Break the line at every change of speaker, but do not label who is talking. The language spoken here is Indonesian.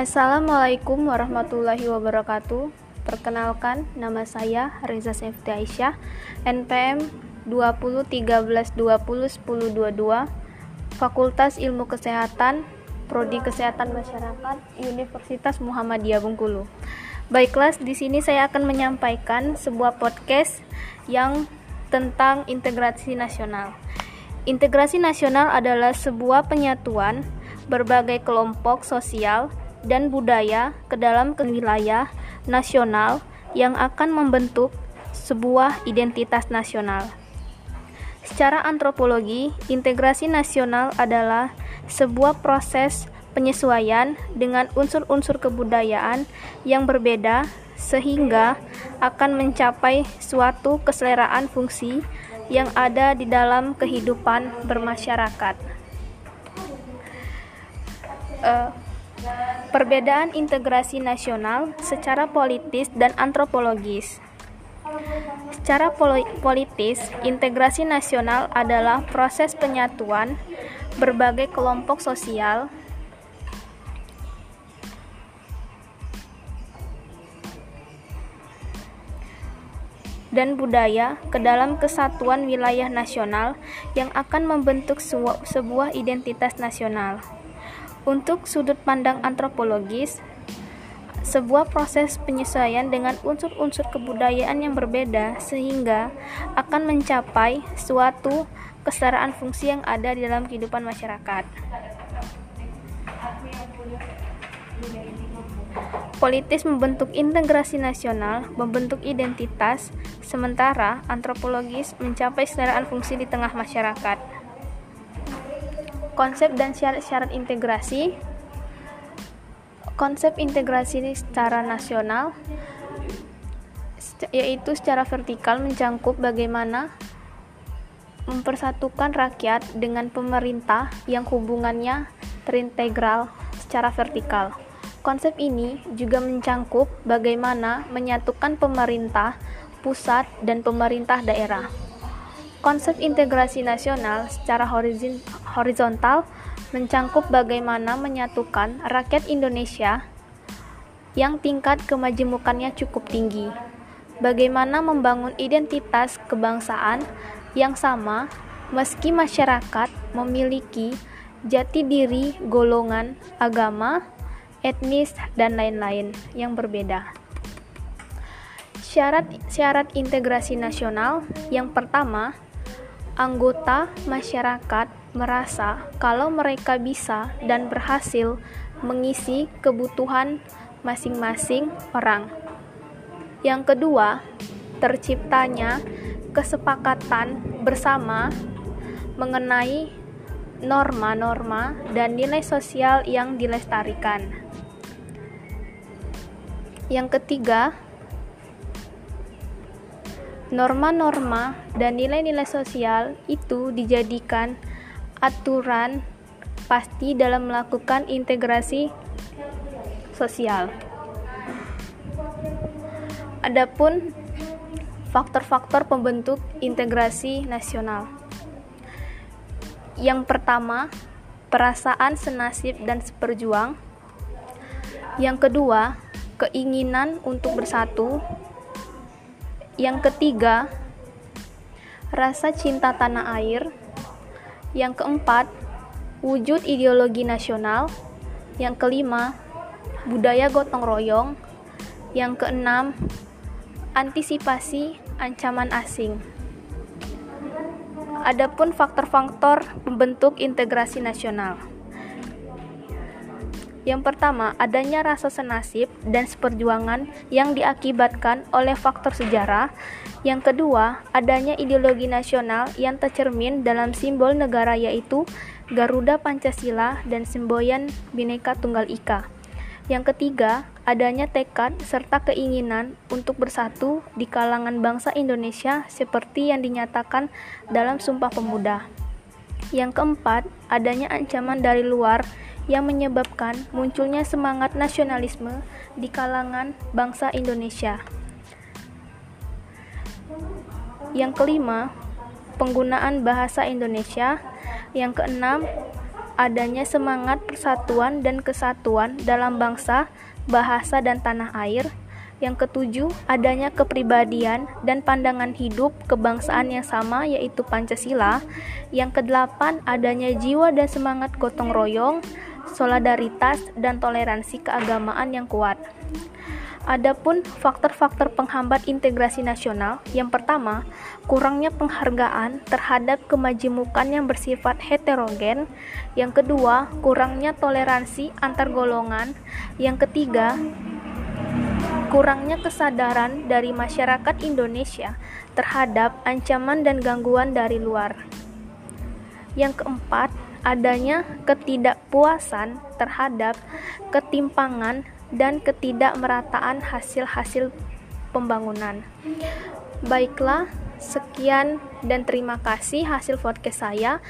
Assalamualaikum warahmatullahi wabarakatuh. Perkenalkan, nama saya Reza Sefti Aisyah, NPM 2013201022, Fakultas Ilmu Kesehatan, Prodi Kesehatan Masyarakat, Universitas Muhammadiyah Bengkulu. Baiklah, di sini saya akan menyampaikan sebuah podcast yang tentang integrasi nasional. Integrasi nasional adalah sebuah penyatuan berbagai kelompok sosial dan budaya ke dalam wilayah nasional yang akan membentuk sebuah identitas nasional. Secara antropologi, integrasi nasional adalah sebuah proses penyesuaian dengan unsur-unsur kebudayaan yang berbeda sehingga akan mencapai suatu keseleraan fungsi yang ada di dalam kehidupan bermasyarakat. Uh, perbedaan integrasi nasional secara politis dan antropologis. Secara politis, integrasi nasional adalah proses penyatuan berbagai kelompok sosial dan budaya ke dalam kesatuan wilayah nasional yang akan membentuk sebuah identitas nasional. Untuk sudut pandang antropologis, sebuah proses penyesuaian dengan unsur-unsur kebudayaan yang berbeda sehingga akan mencapai suatu kesetaraan fungsi yang ada di dalam kehidupan masyarakat. Politis membentuk integrasi nasional, membentuk identitas, sementara antropologis mencapai kesetaraan fungsi di tengah masyarakat. Konsep dan syarat-syarat integrasi Konsep integrasi secara nasional yaitu secara vertikal mencangkup bagaimana mempersatukan rakyat dengan pemerintah yang hubungannya terintegral secara vertikal. Konsep ini juga mencangkup bagaimana menyatukan pemerintah pusat dan pemerintah daerah. Konsep integrasi nasional secara horizontal mencangkup bagaimana menyatukan rakyat Indonesia yang tingkat kemajemukannya cukup tinggi. Bagaimana membangun identitas kebangsaan yang sama meski masyarakat memiliki jati diri golongan, agama, etnis, dan lain-lain yang berbeda. Syarat-syarat integrasi nasional yang pertama, anggota masyarakat merasa kalau mereka bisa dan berhasil mengisi kebutuhan masing-masing orang. Yang kedua, terciptanya kesepakatan bersama mengenai norma-norma dan nilai sosial yang dilestarikan. Yang ketiga, norma-norma dan nilai-nilai sosial itu dijadikan aturan pasti dalam melakukan integrasi sosial. Adapun faktor-faktor pembentuk integrasi nasional. Yang pertama, perasaan senasib dan seperjuang. Yang kedua, keinginan untuk bersatu. Yang ketiga, rasa cinta tanah air. Yang keempat, wujud ideologi nasional. Yang kelima, budaya gotong royong. Yang keenam, antisipasi ancaman asing. Adapun faktor-faktor pembentuk integrasi nasional. Yang pertama, adanya rasa senasib dan seperjuangan yang diakibatkan oleh faktor sejarah. Yang kedua, adanya ideologi nasional yang tercermin dalam simbol negara yaitu Garuda Pancasila dan semboyan Bhinneka Tunggal Ika. Yang ketiga, adanya tekad serta keinginan untuk bersatu di kalangan bangsa Indonesia seperti yang dinyatakan dalam Sumpah Pemuda. Yang keempat, adanya ancaman dari luar yang menyebabkan munculnya semangat nasionalisme di kalangan bangsa Indonesia. Yang kelima, penggunaan bahasa Indonesia. Yang keenam, adanya semangat persatuan dan kesatuan dalam bangsa, bahasa, dan tanah air. Yang ketujuh, adanya kepribadian dan pandangan hidup kebangsaan yang sama yaitu Pancasila. Yang kedelapan, adanya jiwa dan semangat gotong royong, solidaritas, dan toleransi keagamaan yang kuat. Adapun faktor-faktor penghambat integrasi nasional, yang pertama, kurangnya penghargaan terhadap kemajemukan yang bersifat heterogen. Yang kedua, kurangnya toleransi antar golongan. Yang ketiga, kurangnya kesadaran dari masyarakat Indonesia terhadap ancaman dan gangguan dari luar. Yang keempat, adanya ketidakpuasan terhadap ketimpangan dan ketidakmerataan hasil-hasil pembangunan. Baiklah, sekian dan terima kasih hasil podcast saya.